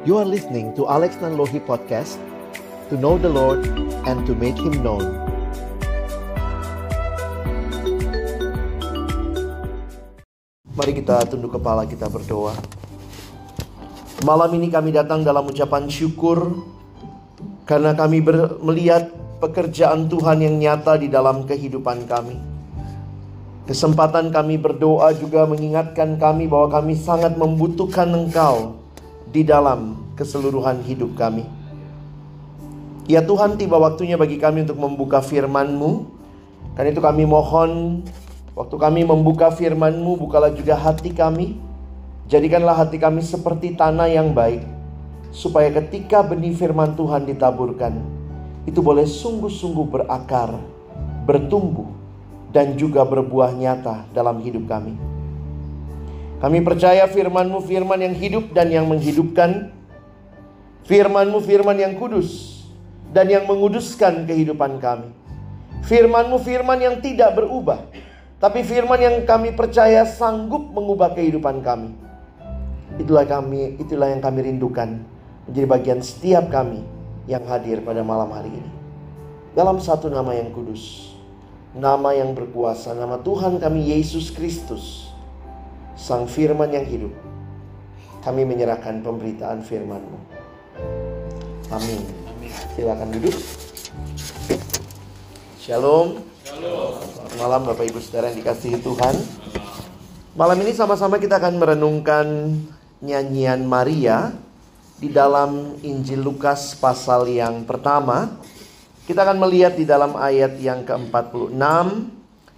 You are listening to Alex Nanlohi Podcast To know the Lord and to make Him known. Mari kita tunduk kepala kita berdoa. Malam ini kami datang dalam ucapan syukur Karena kami melihat pekerjaan Tuhan yang nyata di dalam kehidupan kami. Kesempatan kami berdoa juga mengingatkan kami bahwa kami sangat membutuhkan Engkau di dalam keseluruhan hidup kami. Ya Tuhan, tiba waktunya bagi kami untuk membuka firman-Mu. Karena itu kami mohon, waktu kami membuka firman-Mu, bukalah juga hati kami. Jadikanlah hati kami seperti tanah yang baik, supaya ketika benih firman Tuhan ditaburkan, itu boleh sungguh-sungguh berakar, bertumbuh, dan juga berbuah nyata dalam hidup kami. Kami percaya firman-Mu firman yang hidup dan yang menghidupkan. Firman-Mu firman yang kudus dan yang menguduskan kehidupan kami. Firman-Mu firman yang tidak berubah, tapi firman yang kami percaya sanggup mengubah kehidupan kami. Itulah kami, itulah yang kami rindukan menjadi bagian setiap kami yang hadir pada malam hari ini. Dalam satu nama yang kudus, nama yang berkuasa, nama Tuhan kami Yesus Kristus, Sang Firman yang hidup. Kami menyerahkan pemberitaan firman-Mu. Amin. Silakan duduk. Shalom. Shalom. Malam Bapak Ibu Saudara yang dikasihi Tuhan. Malam ini sama-sama kita akan merenungkan nyanyian Maria di dalam Injil Lukas pasal yang pertama. Kita akan melihat di dalam ayat yang ke-46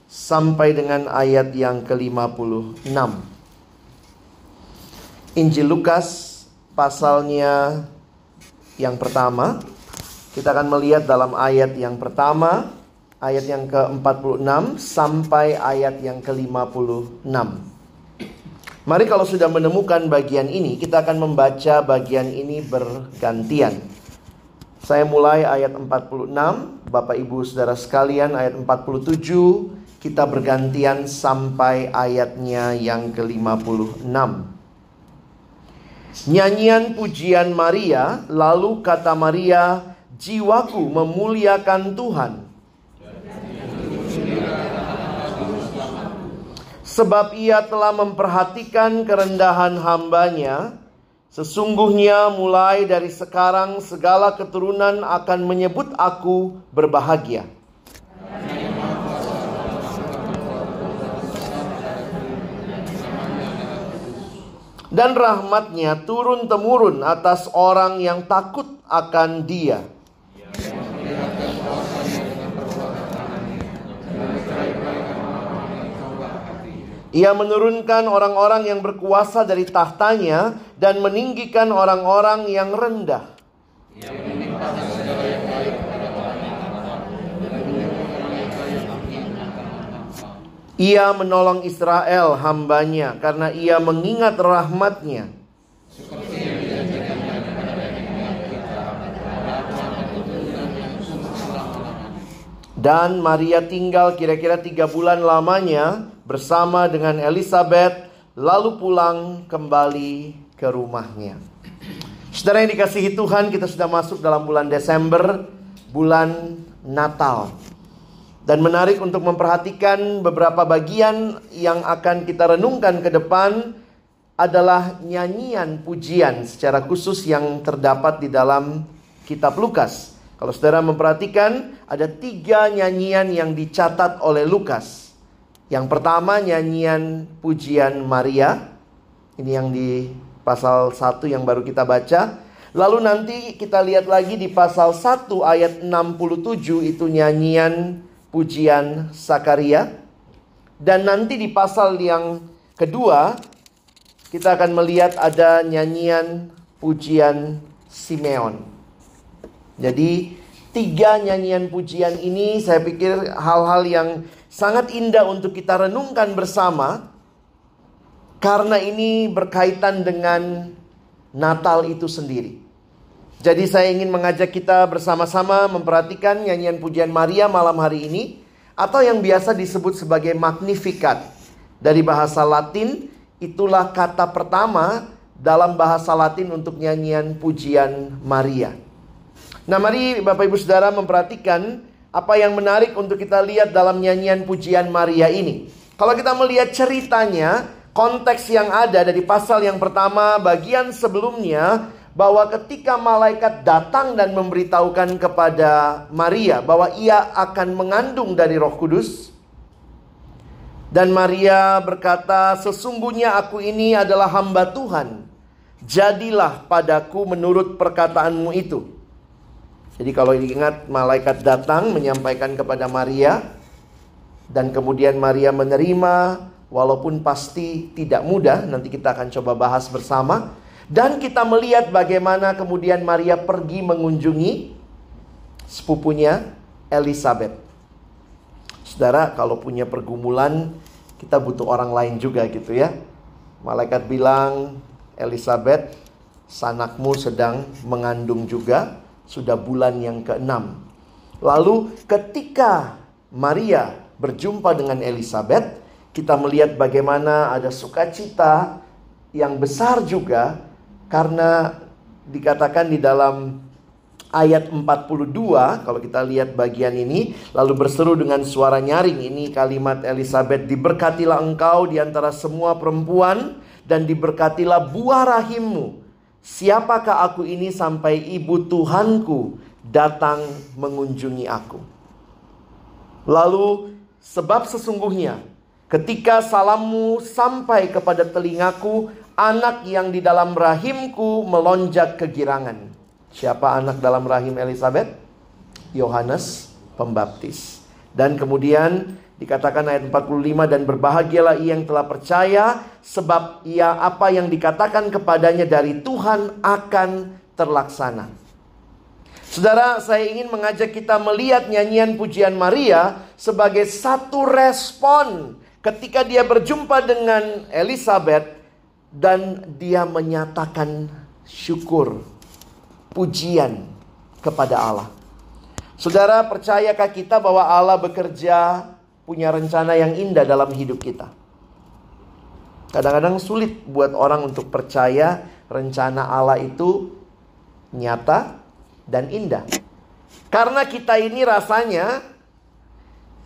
sampai dengan ayat yang ke-56. Injil Lukas pasalnya yang pertama. Kita akan melihat dalam ayat yang pertama, ayat yang ke-46 sampai ayat yang ke-56. Mari kalau sudah menemukan bagian ini, kita akan membaca bagian ini bergantian. Saya mulai ayat 46, Bapak Ibu Saudara sekalian ayat 47, kita bergantian sampai ayatnya yang ke-56. Nyanyian pujian Maria, lalu kata Maria, jiwaku memuliakan Tuhan. Sebab ia telah memperhatikan kerendahan hambanya, sesungguhnya mulai dari sekarang segala keturunan akan menyebut aku berbahagia. Dan rahmatnya turun-temurun atas orang yang takut akan dia. Ia menurunkan orang-orang yang berkuasa dari tahtanya dan meninggikan orang-orang yang rendah. Ia menolong Israel hambanya karena ia mengingat rahmatnya. Dan Maria tinggal kira-kira tiga bulan lamanya bersama dengan Elizabeth lalu pulang kembali ke rumahnya. Saudara yang dikasihi Tuhan kita sudah masuk dalam bulan Desember, bulan Natal. Dan menarik untuk memperhatikan beberapa bagian yang akan kita renungkan ke depan adalah nyanyian pujian secara khusus yang terdapat di dalam kitab Lukas. Kalau saudara memperhatikan, ada tiga nyanyian yang dicatat oleh Lukas. Yang pertama nyanyian pujian Maria. Ini yang di pasal 1 yang baru kita baca. Lalu nanti kita lihat lagi di pasal 1 ayat 67 itu nyanyian pujian Sakaria. Dan nanti di pasal yang kedua kita akan melihat ada nyanyian pujian Simeon. Jadi tiga nyanyian pujian ini saya pikir hal-hal yang sangat indah untuk kita renungkan bersama. Karena ini berkaitan dengan Natal itu sendiri. Jadi saya ingin mengajak kita bersama-sama memperhatikan nyanyian pujian Maria malam hari ini atau yang biasa disebut sebagai Magnificat. Dari bahasa Latin itulah kata pertama dalam bahasa Latin untuk nyanyian pujian Maria. Nah, mari Bapak Ibu Saudara memperhatikan apa yang menarik untuk kita lihat dalam nyanyian pujian Maria ini. Kalau kita melihat ceritanya, konteks yang ada dari pasal yang pertama, bagian sebelumnya, bahwa ketika malaikat datang dan memberitahukan kepada Maria bahwa ia akan mengandung dari Roh Kudus, dan Maria berkata, "Sesungguhnya aku ini adalah hamba Tuhan. Jadilah padaku menurut perkataanmu itu." Jadi kalau diingat malaikat datang menyampaikan kepada Maria dan kemudian Maria menerima walaupun pasti tidak mudah, nanti kita akan coba bahas bersama. Dan kita melihat bagaimana kemudian Maria pergi mengunjungi sepupunya Elizabeth. Saudara, kalau punya pergumulan, kita butuh orang lain juga gitu ya. Malaikat bilang, Elizabeth, sanakmu sedang mengandung juga, sudah bulan yang keenam. Lalu ketika Maria berjumpa dengan Elizabeth, kita melihat bagaimana ada sukacita yang besar juga karena dikatakan di dalam ayat 42 kalau kita lihat bagian ini lalu berseru dengan suara nyaring ini kalimat Elizabeth diberkatilah engkau di antara semua perempuan dan diberkatilah buah rahimmu. Siapakah aku ini sampai ibu Tuhanku datang mengunjungi aku? Lalu sebab sesungguhnya ketika salammu sampai kepada telingaku anak yang di dalam rahimku melonjak kegirangan Siapa anak dalam rahim Elizabeth? Yohanes Pembaptis. Dan kemudian dikatakan ayat 45 dan berbahagialah ia yang telah percaya sebab ia apa yang dikatakan kepadanya dari Tuhan akan terlaksana. Saudara, saya ingin mengajak kita melihat nyanyian pujian Maria sebagai satu respon ketika dia berjumpa dengan Elizabeth dan dia menyatakan syukur pujian kepada Allah. Saudara, percayakah kita bahwa Allah bekerja punya rencana yang indah dalam hidup kita? Kadang-kadang sulit buat orang untuk percaya rencana Allah itu nyata dan indah. Karena kita ini rasanya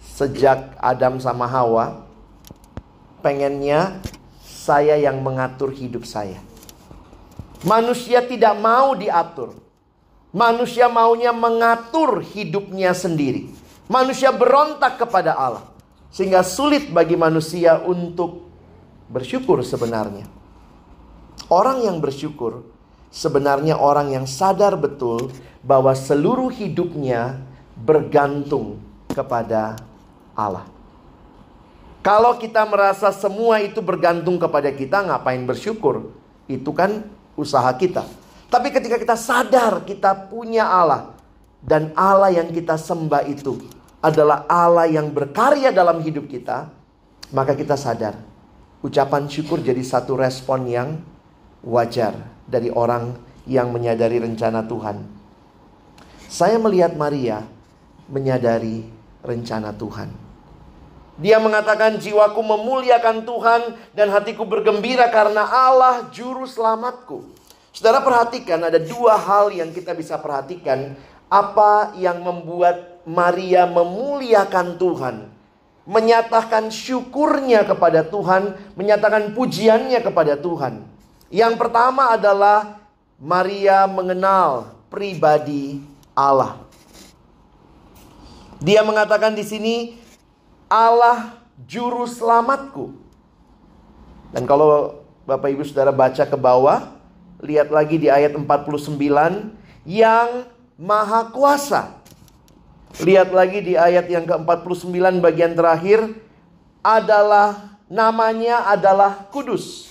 sejak Adam sama Hawa pengennya saya yang mengatur hidup saya. Manusia tidak mau diatur. Manusia maunya mengatur hidupnya sendiri. Manusia berontak kepada Allah. Sehingga sulit bagi manusia untuk bersyukur sebenarnya. Orang yang bersyukur sebenarnya orang yang sadar betul bahwa seluruh hidupnya bergantung kepada Allah. Kalau kita merasa semua itu bergantung kepada kita, ngapain bersyukur? Itu kan usaha kita. Tapi ketika kita sadar kita punya Allah dan Allah yang kita sembah itu adalah Allah yang berkarya dalam hidup kita, maka kita sadar ucapan syukur jadi satu respon yang wajar dari orang yang menyadari rencana Tuhan. Saya melihat Maria menyadari rencana Tuhan. Dia mengatakan jiwaku memuliakan Tuhan dan hatiku bergembira karena Allah juru selamatku. Saudara perhatikan ada dua hal yang kita bisa perhatikan apa yang membuat Maria memuliakan Tuhan. Menyatakan syukurnya kepada Tuhan, menyatakan pujiannya kepada Tuhan. Yang pertama adalah Maria mengenal pribadi Allah. Dia mengatakan di sini Allah juru selamatku. Dan kalau Bapak Ibu Saudara baca ke bawah, lihat lagi di ayat 49 yang maha kuasa. Lihat lagi di ayat yang ke-49 bagian terakhir adalah namanya adalah kudus.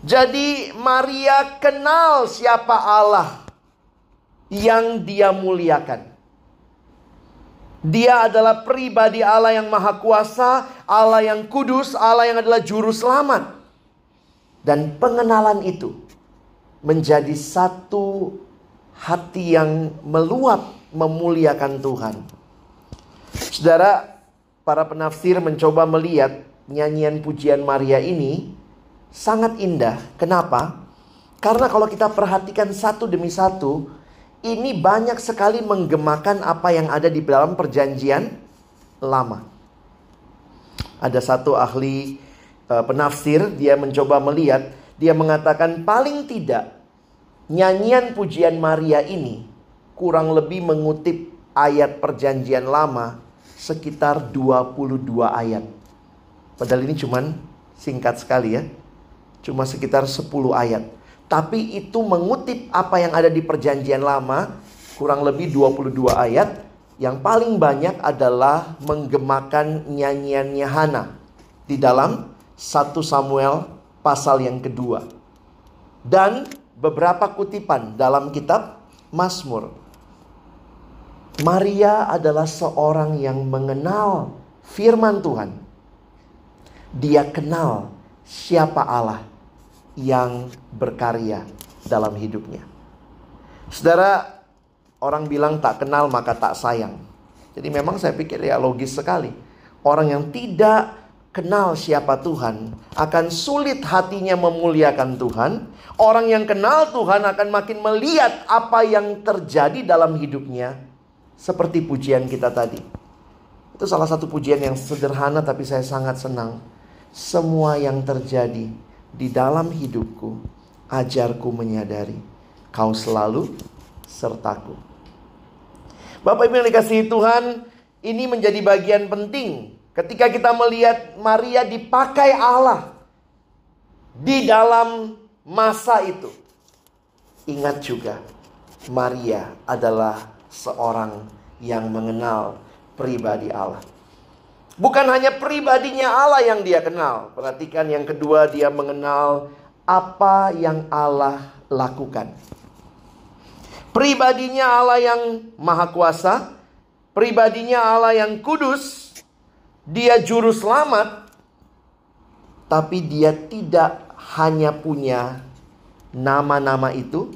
Jadi Maria kenal siapa Allah yang dia muliakan. Dia adalah pribadi Allah yang maha kuasa, Allah yang kudus, Allah yang adalah juru selamat. Dan pengenalan itu menjadi satu hati yang meluap memuliakan Tuhan. Saudara, para penafsir mencoba melihat nyanyian pujian Maria ini sangat indah. Kenapa? Karena kalau kita perhatikan satu demi satu, ini banyak sekali menggemakan apa yang ada di dalam perjanjian lama. Ada satu ahli uh, penafsir, dia mencoba melihat, dia mengatakan paling tidak nyanyian pujian Maria ini kurang lebih mengutip ayat perjanjian lama sekitar 22 ayat. Padahal ini cuman singkat sekali ya. Cuma sekitar 10 ayat. Tapi itu mengutip apa yang ada di perjanjian lama kurang lebih 22 ayat. Yang paling banyak adalah menggemakan nyanyiannya Hana di dalam 1 Samuel pasal yang kedua. Dan beberapa kutipan dalam kitab Mazmur. Maria adalah seorang yang mengenal firman Tuhan. Dia kenal siapa Allah yang berkarya dalam hidupnya. Saudara, orang bilang tak kenal maka tak sayang. Jadi memang saya pikir ya logis sekali. Orang yang tidak kenal siapa Tuhan akan sulit hatinya memuliakan Tuhan. Orang yang kenal Tuhan akan makin melihat apa yang terjadi dalam hidupnya seperti pujian kita tadi. Itu salah satu pujian yang sederhana tapi saya sangat senang. Semua yang terjadi di dalam hidupku, ajarku menyadari kau selalu sertaku. Bapak Ibu yang dikasihi Tuhan, ini menjadi bagian penting ketika kita melihat Maria dipakai Allah di dalam masa itu. Ingat juga, Maria adalah seorang yang mengenal pribadi Allah. Bukan hanya pribadinya Allah yang dia kenal. Perhatikan yang kedua dia mengenal apa yang Allah lakukan. Pribadinya Allah yang maha kuasa, pribadinya Allah yang kudus, dia juru selamat, tapi dia tidak hanya punya nama-nama itu,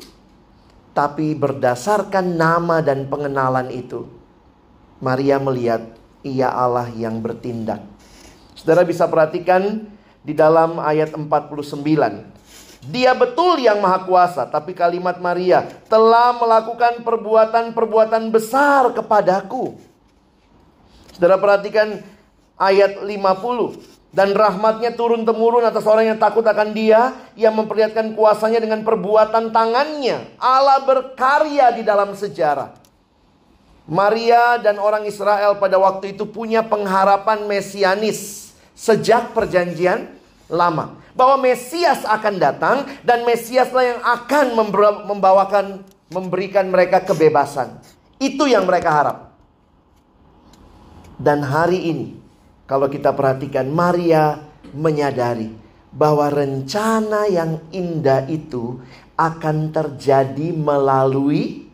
tapi berdasarkan nama dan pengenalan itu, Maria melihat ia Allah yang bertindak. Saudara bisa perhatikan di dalam ayat 49. Dia betul yang maha kuasa, tapi kalimat Maria telah melakukan perbuatan-perbuatan besar kepadaku. Saudara perhatikan ayat 50. Dan rahmatnya turun temurun atas orang yang takut akan dia. Yang memperlihatkan kuasanya dengan perbuatan tangannya. Allah berkarya di dalam sejarah. Maria dan orang Israel pada waktu itu punya pengharapan mesianis. Sejak perjanjian lama. Bahwa Mesias akan datang dan Mesiaslah yang akan membawakan memberikan mereka kebebasan. Itu yang mereka harap. Dan hari ini kalau kita perhatikan Maria menyadari bahwa rencana yang indah itu akan terjadi melalui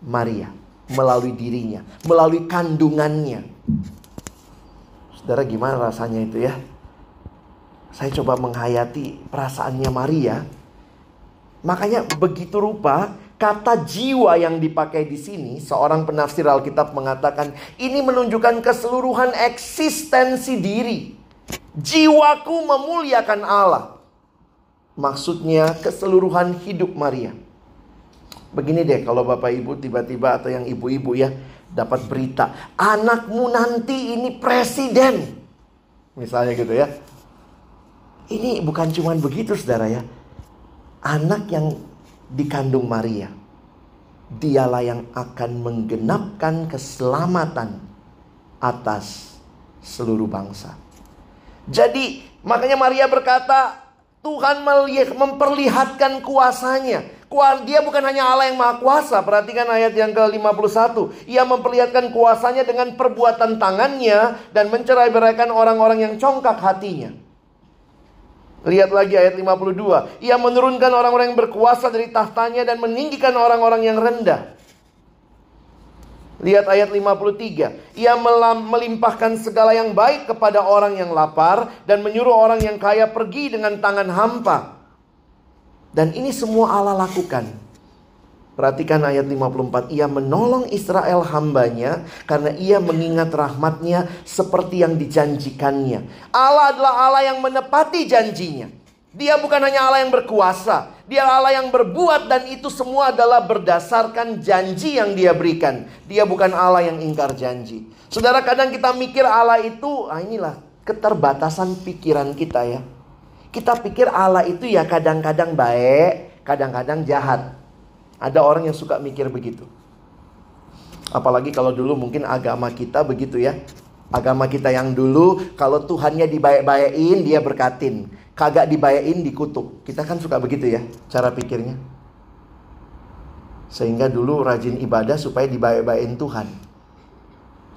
Maria, melalui dirinya, melalui kandungannya. Saudara gimana rasanya itu ya? Saya coba menghayati perasaannya Maria. Makanya begitu rupa Kata jiwa yang dipakai di sini, seorang penafsir Alkitab mengatakan, ini menunjukkan keseluruhan eksistensi diri. Jiwaku memuliakan Allah. Maksudnya keseluruhan hidup Maria. Begini deh kalau Bapak Ibu tiba-tiba atau yang ibu-ibu ya dapat berita, anakmu nanti ini presiden. Misalnya gitu ya. Ini bukan cuma begitu saudara ya. Anak yang dikandung Maria. Dialah yang akan menggenapkan keselamatan atas seluruh bangsa. Jadi, makanya Maria berkata, Tuhan memperlihatkan kuasanya. Dia bukan hanya Allah yang maha kuasa. Perhatikan ayat yang ke-51. Ia memperlihatkan kuasanya dengan perbuatan tangannya dan mencerai beraikan orang-orang yang congkak hatinya. Lihat lagi ayat 52. Ia menurunkan orang-orang yang berkuasa dari tahtanya dan meninggikan orang-orang yang rendah. Lihat ayat 53. Ia melimpahkan segala yang baik kepada orang yang lapar dan menyuruh orang yang kaya pergi dengan tangan hampa. Dan ini semua Allah lakukan Perhatikan ayat 54. Ia menolong Israel hambanya karena ia mengingat rahmatnya seperti yang dijanjikannya. Allah adalah Allah yang menepati janjinya. Dia bukan hanya Allah yang berkuasa, dia Allah yang berbuat dan itu semua adalah berdasarkan janji yang dia berikan. Dia bukan Allah yang ingkar janji. Saudara kadang kita mikir Allah itu, ah inilah keterbatasan pikiran kita ya. Kita pikir Allah itu ya kadang-kadang baik, kadang-kadang jahat. Ada orang yang suka mikir begitu. Apalagi kalau dulu mungkin agama kita begitu ya. Agama kita yang dulu kalau Tuhannya dibaik-baikin dia berkatin. Kagak dibayain dikutuk. Kita kan suka begitu ya cara pikirnya. Sehingga dulu rajin ibadah supaya dibaik-baikin Tuhan.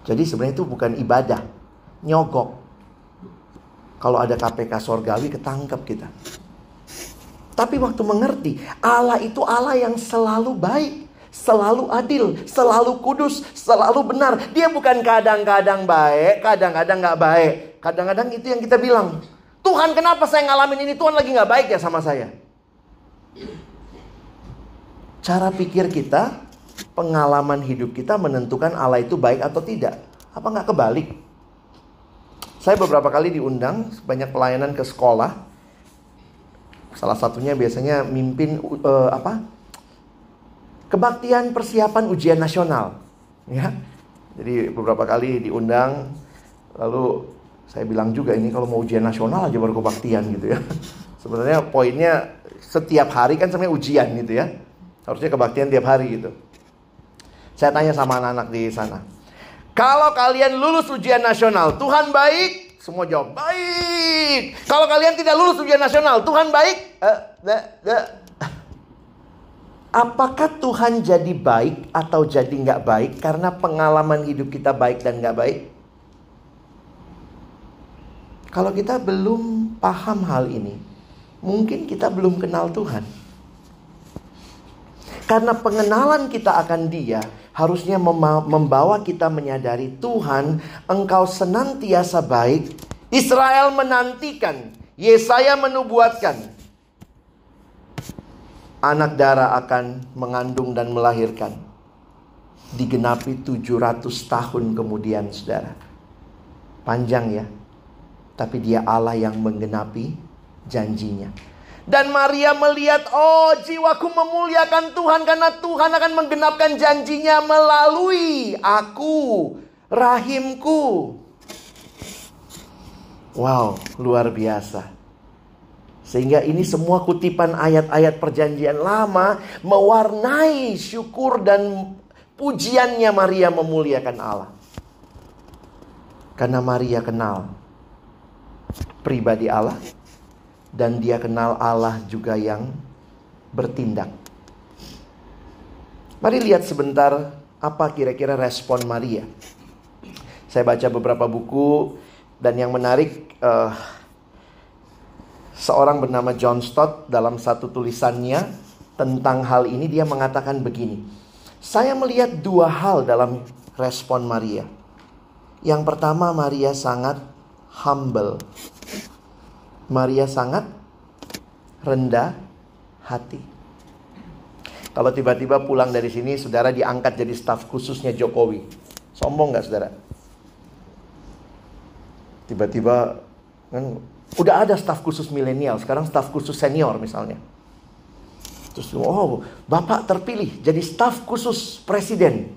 Jadi sebenarnya itu bukan ibadah. Nyogok. Kalau ada KPK sorgawi ketangkep kita. Tapi waktu mengerti, Allah itu Allah yang selalu baik, selalu adil, selalu kudus, selalu benar. Dia bukan kadang-kadang baik, kadang-kadang nggak baik. Kadang-kadang itu yang kita bilang, Tuhan kenapa saya ngalamin ini? Tuhan lagi nggak baik ya sama saya. Cara pikir kita, pengalaman hidup kita menentukan Allah itu baik atau tidak. Apa nggak kebalik? Saya beberapa kali diundang banyak pelayanan ke sekolah. Salah satunya biasanya mimpin uh, apa? Kebaktian persiapan ujian nasional, ya. Jadi beberapa kali diundang lalu saya bilang juga ini kalau mau ujian nasional aja baru kebaktian gitu ya. Sebenarnya poinnya setiap hari kan sebenarnya ujian gitu ya. Harusnya kebaktian tiap hari gitu. Saya tanya sama anak-anak di sana. Kalau kalian lulus ujian nasional, Tuhan baik? Semua jawab, baik. Kalau kalian tidak lulus ujian nasional, Tuhan baik? Uh, uh, uh. Apakah Tuhan jadi baik atau jadi nggak baik karena pengalaman hidup kita baik dan nggak baik? Kalau kita belum paham hal ini, mungkin kita belum kenal Tuhan. Karena pengenalan kita akan Dia, harusnya membawa kita menyadari Tuhan, Engkau senantiasa baik. Israel menantikan, Yesaya menubuatkan, anak darah akan mengandung dan melahirkan. Digenapi 700 tahun kemudian, saudara. Panjang ya. Tapi dia Allah yang menggenapi janjinya. Dan Maria melihat, oh jiwaku memuliakan Tuhan karena Tuhan akan menggenapkan janjinya melalui aku, rahimku. Wow, luar biasa. Sehingga ini semua kutipan ayat-ayat perjanjian lama mewarnai syukur dan pujiannya Maria memuliakan Allah. Karena Maria kenal pribadi Allah dan dia kenal Allah juga yang bertindak. Mari lihat sebentar apa kira-kira respon Maria. Saya baca beberapa buku dan yang menarik uh, seorang bernama John Stott dalam satu tulisannya tentang hal ini dia mengatakan begini. Saya melihat dua hal dalam respon Maria. Yang pertama Maria sangat humble Maria sangat rendah hati. Kalau tiba-tiba pulang dari sini, saudara diangkat jadi staf khususnya Jokowi. Sombong nggak saudara? Tiba-tiba kan udah ada staf khusus milenial, sekarang staf khusus senior misalnya. Terus, oh, Bapak terpilih jadi staf khusus presiden.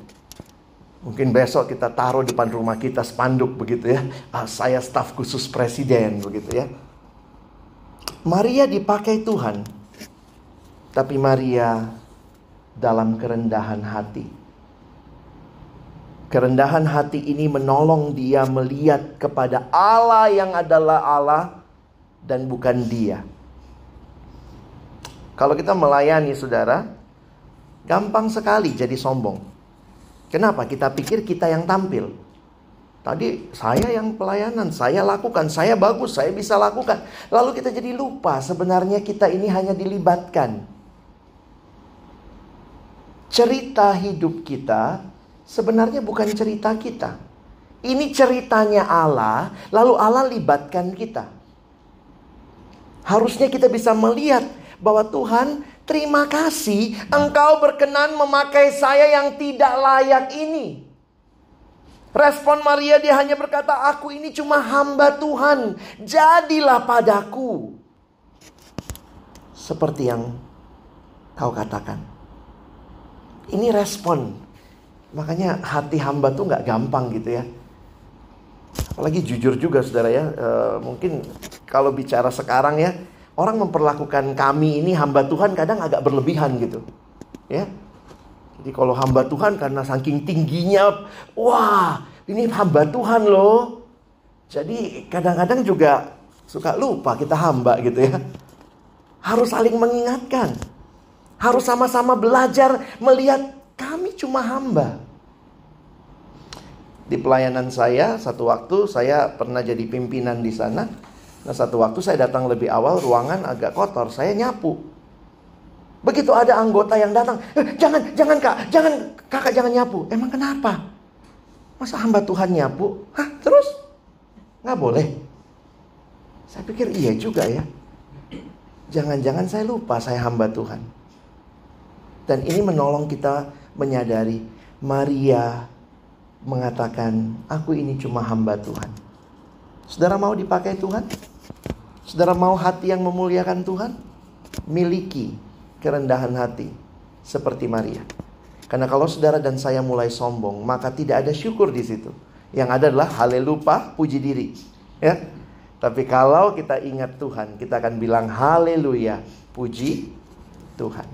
Mungkin besok kita taruh depan rumah kita spanduk begitu ya. Ah, saya staf khusus presiden begitu ya. Maria dipakai Tuhan, tapi Maria dalam kerendahan hati. Kerendahan hati ini menolong dia melihat kepada Allah yang adalah Allah dan bukan dia. Kalau kita melayani saudara, gampang sekali jadi sombong. Kenapa? Kita pikir kita yang tampil. Tadi saya yang pelayanan, saya lakukan, saya bagus, saya bisa lakukan. Lalu kita jadi lupa sebenarnya kita ini hanya dilibatkan. Cerita hidup kita sebenarnya bukan cerita kita. Ini ceritanya Allah, lalu Allah libatkan kita. Harusnya kita bisa melihat bahwa Tuhan, terima kasih engkau berkenan memakai saya yang tidak layak ini. Respon Maria dia hanya berkata, aku ini cuma hamba Tuhan. Jadilah padaku. seperti yang kau katakan. Ini respon. Makanya hati hamba tuh nggak gampang gitu ya. Apalagi jujur juga saudara ya. E, mungkin kalau bicara sekarang ya, orang memperlakukan kami ini hamba Tuhan kadang agak berlebihan gitu. Ya. Jadi kalau hamba Tuhan karena saking tingginya, wah ini hamba Tuhan loh. Jadi kadang-kadang juga suka lupa kita hamba gitu ya. Harus saling mengingatkan. Harus sama-sama belajar melihat kami cuma hamba. Di pelayanan saya, satu waktu saya pernah jadi pimpinan di sana. Nah, satu waktu saya datang lebih awal, ruangan agak kotor, saya nyapu. Begitu ada anggota yang datang, eh, jangan, jangan kak, jangan kakak jangan nyapu. Emang kenapa? Masa hamba Tuhan nyapu? Hah, terus? Nggak boleh. Saya pikir iya juga ya. Jangan-jangan saya lupa saya hamba Tuhan. Dan ini menolong kita menyadari Maria mengatakan, "Aku ini cuma hamba Tuhan." Saudara mau dipakai Tuhan? Saudara mau hati yang memuliakan Tuhan? Miliki kerendahan hati seperti Maria. Karena kalau saudara dan saya mulai sombong, maka tidak ada syukur di situ. Yang ada adalah haleluya, puji diri. Ya. Tapi kalau kita ingat Tuhan, kita akan bilang haleluya, puji Tuhan.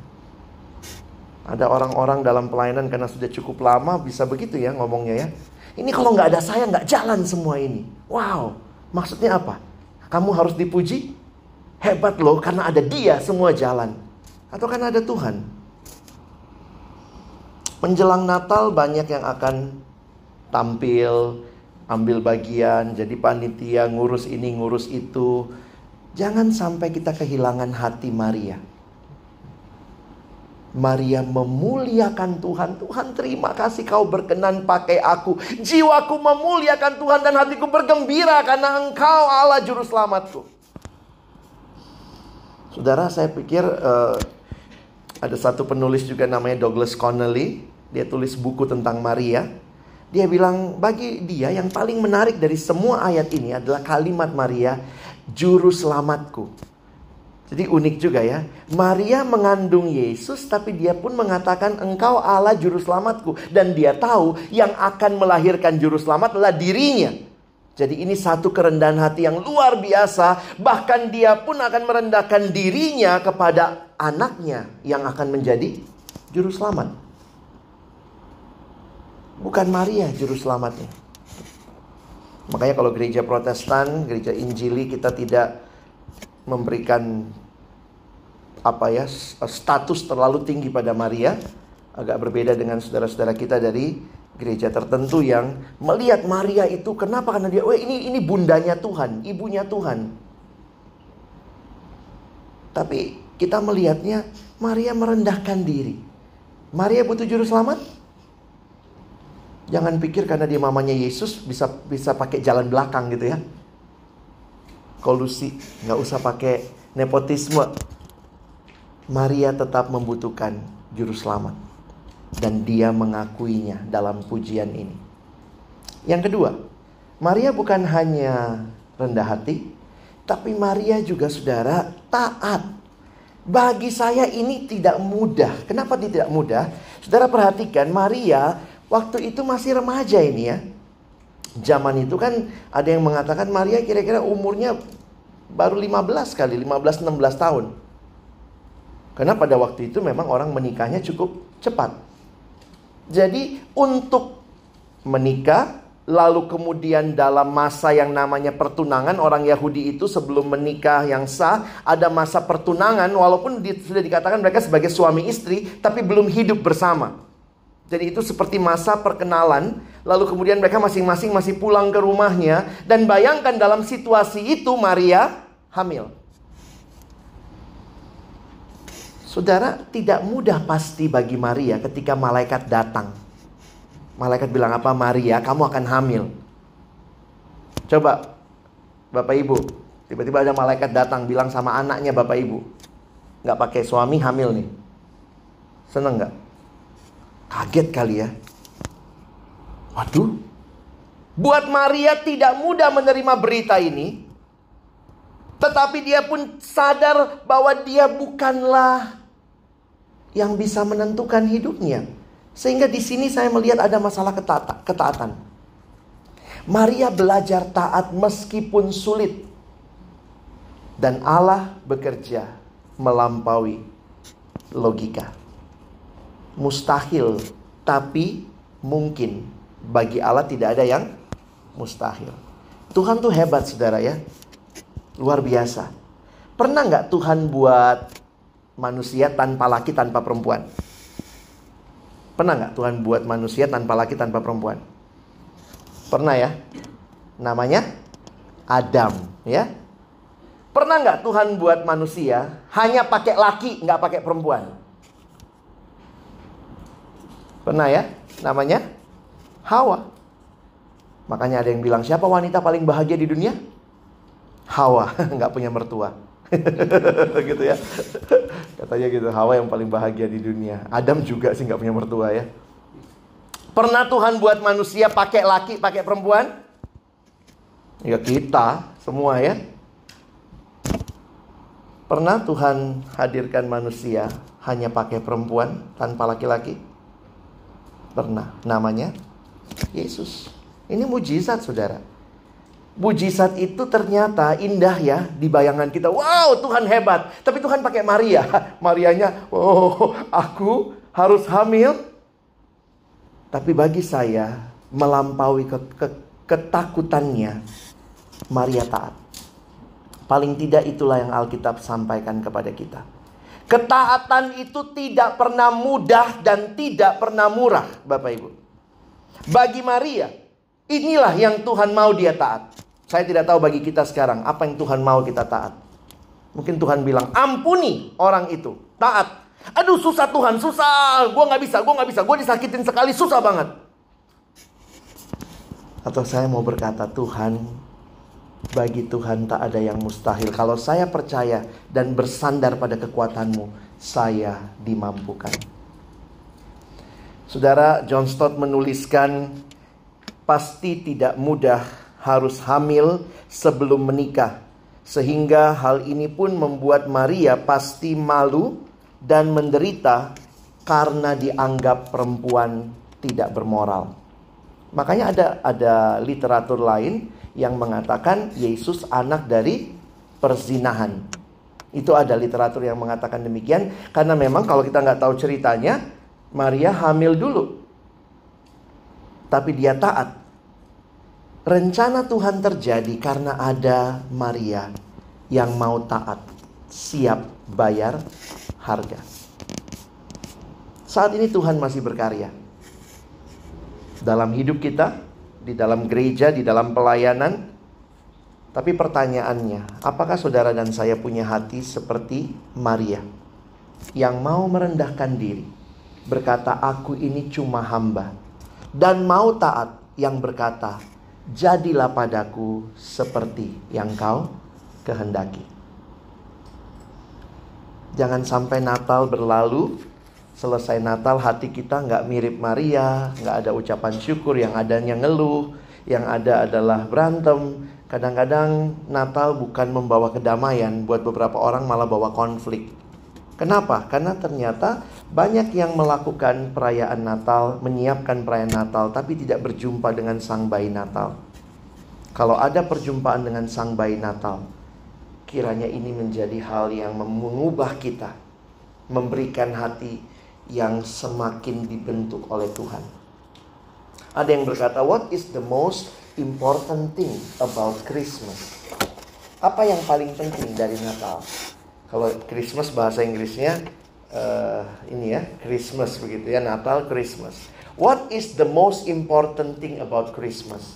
Ada orang-orang dalam pelayanan karena sudah cukup lama bisa begitu ya ngomongnya ya. Ini kalau nggak ada saya nggak jalan semua ini. Wow, maksudnya apa? Kamu harus dipuji? Hebat loh karena ada dia semua jalan. Atau karena ada Tuhan? Menjelang Natal banyak yang akan tampil, ambil bagian, jadi panitia, ngurus ini, ngurus itu. Jangan sampai kita kehilangan hati Maria. Maria memuliakan Tuhan. Tuhan terima kasih kau berkenan pakai aku. Jiwaku memuliakan Tuhan dan hatiku bergembira karena engkau Allah juru selamatku. Saudara saya pikir uh, ada satu penulis juga namanya Douglas Connelly. Dia tulis buku tentang Maria. Dia bilang bagi dia yang paling menarik dari semua ayat ini adalah kalimat Maria, juru selamatku. Jadi unik juga ya. Maria mengandung Yesus tapi dia pun mengatakan engkau Allah juru selamatku. Dan dia tahu yang akan melahirkan juru selamat adalah dirinya. Jadi ini satu kerendahan hati yang luar biasa. Bahkan dia pun akan merendahkan dirinya kepada anaknya yang akan menjadi juru selamat. Bukan Maria juru selamatnya. Makanya kalau gereja protestan, gereja injili kita tidak memberikan apa ya status terlalu tinggi pada Maria agak berbeda dengan saudara-saudara kita dari gereja tertentu yang melihat Maria itu kenapa karena dia oh ini ini bundanya Tuhan, ibunya Tuhan. Tapi kita melihatnya Maria merendahkan diri. Maria butuh juru selamat? Jangan pikir karena dia mamanya Yesus bisa bisa pakai jalan belakang gitu ya kolusi, nggak usah pakai nepotisme. Maria tetap membutuhkan juru selamat dan dia mengakuinya dalam pujian ini. Yang kedua, Maria bukan hanya rendah hati, tapi Maria juga saudara taat. Bagi saya ini tidak mudah. Kenapa tidak mudah? Saudara perhatikan Maria waktu itu masih remaja ini ya. Zaman itu kan ada yang mengatakan Maria kira-kira umurnya baru 15 kali, 15-16 tahun. Karena pada waktu itu memang orang menikahnya cukup cepat. Jadi untuk menikah lalu kemudian dalam masa yang namanya pertunangan orang Yahudi itu sebelum menikah yang sah ada masa pertunangan walaupun di, sudah dikatakan mereka sebagai suami istri tapi belum hidup bersama. Jadi itu seperti masa perkenalan, lalu kemudian mereka masing-masing masih pulang ke rumahnya dan bayangkan dalam situasi itu Maria hamil. Saudara, tidak mudah pasti bagi Maria ketika malaikat datang. Malaikat bilang apa? Maria, kamu akan hamil. Coba, Bapak Ibu, tiba-tiba ada malaikat datang bilang sama anaknya Bapak Ibu. Nggak pakai suami hamil nih. Seneng nggak? Kaget kali ya. Waduh. Buat Maria tidak mudah menerima berita ini. Tetapi dia pun sadar bahwa dia bukanlah yang bisa menentukan hidupnya. Sehingga di sini saya melihat ada masalah ketaatan. Maria belajar taat meskipun sulit. Dan Allah bekerja melampaui logika. Mustahil, tapi mungkin. Bagi Allah tidak ada yang mustahil. Tuhan tuh hebat saudara ya. Luar biasa. Pernah nggak Tuhan buat manusia tanpa laki tanpa perempuan? Pernah nggak Tuhan buat manusia tanpa laki tanpa perempuan? Pernah ya? Namanya Adam ya. Pernah nggak Tuhan buat manusia hanya pakai laki nggak pakai perempuan? Pernah ya? Namanya Hawa. Makanya ada yang bilang siapa wanita paling bahagia di dunia? Hawa, nggak punya mertua. gitu ya. Katanya gitu, Hawa yang paling bahagia di dunia. Adam juga sih nggak punya mertua ya. Pernah Tuhan buat manusia pakai laki, pakai perempuan? Ya kita semua ya. Pernah Tuhan hadirkan manusia hanya pakai perempuan tanpa laki-laki? Pernah. Namanya Yesus. Ini mujizat, saudara. Mujizat itu ternyata indah ya di bayangan kita. Wow, Tuhan hebat. Tapi Tuhan pakai Maria. Marianya, oh, aku harus hamil. Tapi bagi saya, melampaui ke, ke, ketakutannya, Maria taat. Paling tidak itulah yang Alkitab sampaikan kepada kita. Ketaatan itu tidak pernah mudah dan tidak pernah murah, Bapak Ibu. Bagi Maria, inilah yang Tuhan mau dia taat. Saya tidak tahu bagi kita sekarang apa yang Tuhan mau kita taat. Mungkin Tuhan bilang, ampuni orang itu. Taat. Aduh susah Tuhan, susah. Gue gak bisa, gue gak bisa. Gue disakitin sekali, susah banget. Atau saya mau berkata, Tuhan, bagi Tuhan tak ada yang mustahil. Kalau saya percaya dan bersandar pada kekuatanmu, saya dimampukan. Saudara John Stott menuliskan, pasti tidak mudah harus hamil sebelum menikah. Sehingga hal ini pun membuat Maria pasti malu dan menderita karena dianggap perempuan tidak bermoral. Makanya ada ada literatur lain yang mengatakan Yesus anak dari perzinahan. Itu ada literatur yang mengatakan demikian karena memang kalau kita nggak tahu ceritanya Maria hamil dulu. Tapi dia taat Rencana Tuhan terjadi karena ada Maria yang mau taat, siap bayar harga. Saat ini Tuhan masih berkarya dalam hidup kita, di dalam gereja, di dalam pelayanan. Tapi pertanyaannya, apakah saudara dan saya punya hati seperti Maria yang mau merendahkan diri, berkata, "Aku ini cuma hamba," dan mau taat yang berkata, jadilah padaku seperti yang kau kehendaki. Jangan sampai Natal berlalu, selesai Natal hati kita nggak mirip Maria, nggak ada ucapan syukur, yang adanya ngeluh, yang ada adalah berantem. Kadang-kadang Natal bukan membawa kedamaian, buat beberapa orang malah bawa konflik. Kenapa? Karena ternyata banyak yang melakukan perayaan Natal, menyiapkan perayaan Natal, tapi tidak berjumpa dengan sang bayi Natal. Kalau ada perjumpaan dengan sang bayi Natal, kiranya ini menjadi hal yang mengubah kita, memberikan hati yang semakin dibentuk oleh Tuhan. Ada yang berkata, "What is the most important thing about Christmas?" Apa yang paling penting dari Natal? Kalau Christmas bahasa Inggrisnya uh, ini ya, Christmas begitu ya, Natal Christmas. What is the most important thing about Christmas?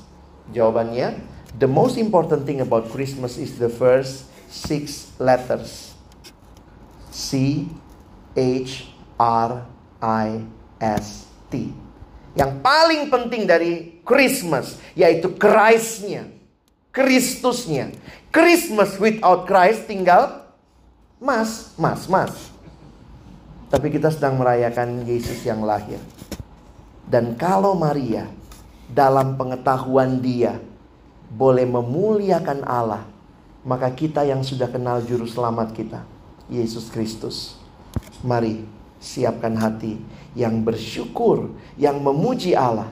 Jawabannya, the most important thing about Christmas is the first six letters. C H R I S T. Yang paling penting dari Christmas yaitu Christ-nya, Kristusnya. Christmas without Christ tinggal mas, mas, mas. Tapi kita sedang merayakan Yesus yang lahir. Dan kalau Maria dalam pengetahuan dia boleh memuliakan Allah maka kita yang sudah kenal juru selamat kita, Yesus Kristus, mari siapkan hati yang bersyukur, yang memuji Allah.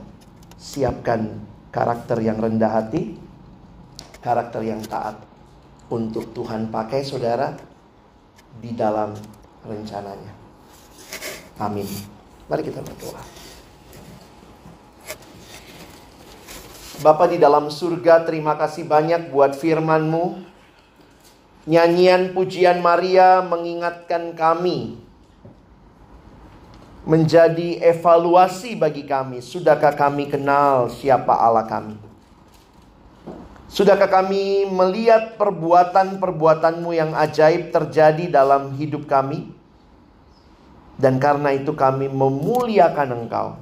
Siapkan karakter yang rendah hati, karakter yang taat untuk Tuhan pakai saudara di dalam rencananya. Amin. Mari kita berdoa. Bapa di dalam surga, terima kasih banyak buat firman-Mu. Nyanyian pujian Maria mengingatkan kami menjadi evaluasi bagi kami. Sudahkah kami kenal siapa Allah kami? Sudahkah kami melihat perbuatan-perbuatanmu yang ajaib terjadi dalam hidup kami? Dan karena itu kami memuliakan Engkau.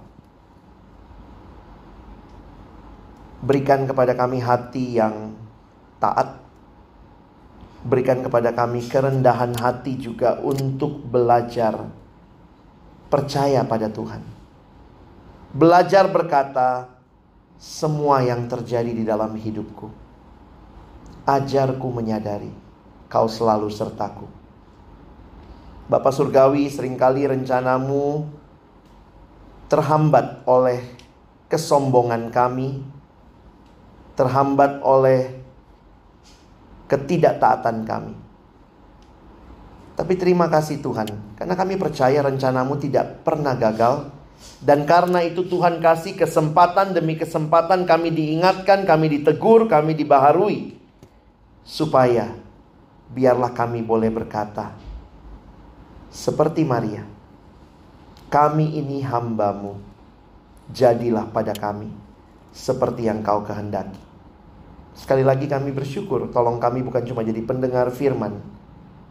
Berikan kepada kami hati yang taat. Berikan kepada kami kerendahan hati juga untuk belajar percaya pada Tuhan. Belajar berkata, semua yang terjadi di dalam hidupku. Ajarku menyadari, kau selalu sertaku. Bapak Surgawi sering kali rencanamu terhambat oleh kesombongan kami, terhambat oleh ketidaktaatan kami. Tapi terima kasih Tuhan, karena kami percaya rencanamu tidak pernah gagal. Dan karena itu Tuhan kasih kesempatan demi kesempatan kami diingatkan, kami ditegur, kami dibaharui. Supaya biarlah kami boleh berkata, seperti Maria, kami ini hambamu, jadilah pada kami seperti yang kau kehendaki. Sekali lagi kami bersyukur, tolong kami bukan cuma jadi pendengar firman,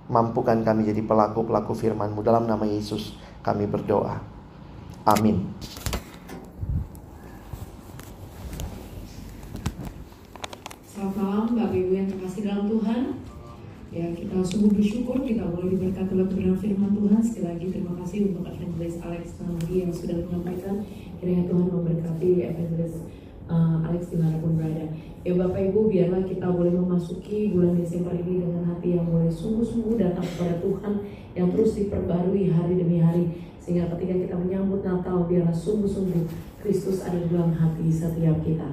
mampukan kami jadi pelaku-pelaku firman-Mu dalam nama Yesus kami berdoa. Amin. Malam Bapak Ibu yang terkasih dalam Tuhan Ya kita sungguh bersyukur kita boleh diberkati oleh kebenaran firman Tuhan Sekali lagi terima kasih untuk Evangelist Alex Namadi yang sudah menyampaikan Kiranya Tuhan memberkati Evangelist uh, Alex di mana pun berada. Ya Bapak Ibu, biarlah kita boleh memasuki bulan Desember ini dengan hati yang boleh sungguh-sungguh datang kepada Tuhan yang terus diperbarui hari demi hari. Sehingga ketika kita menyambut Natal, biarlah sungguh-sungguh Kristus ada di dalam hati setiap kita.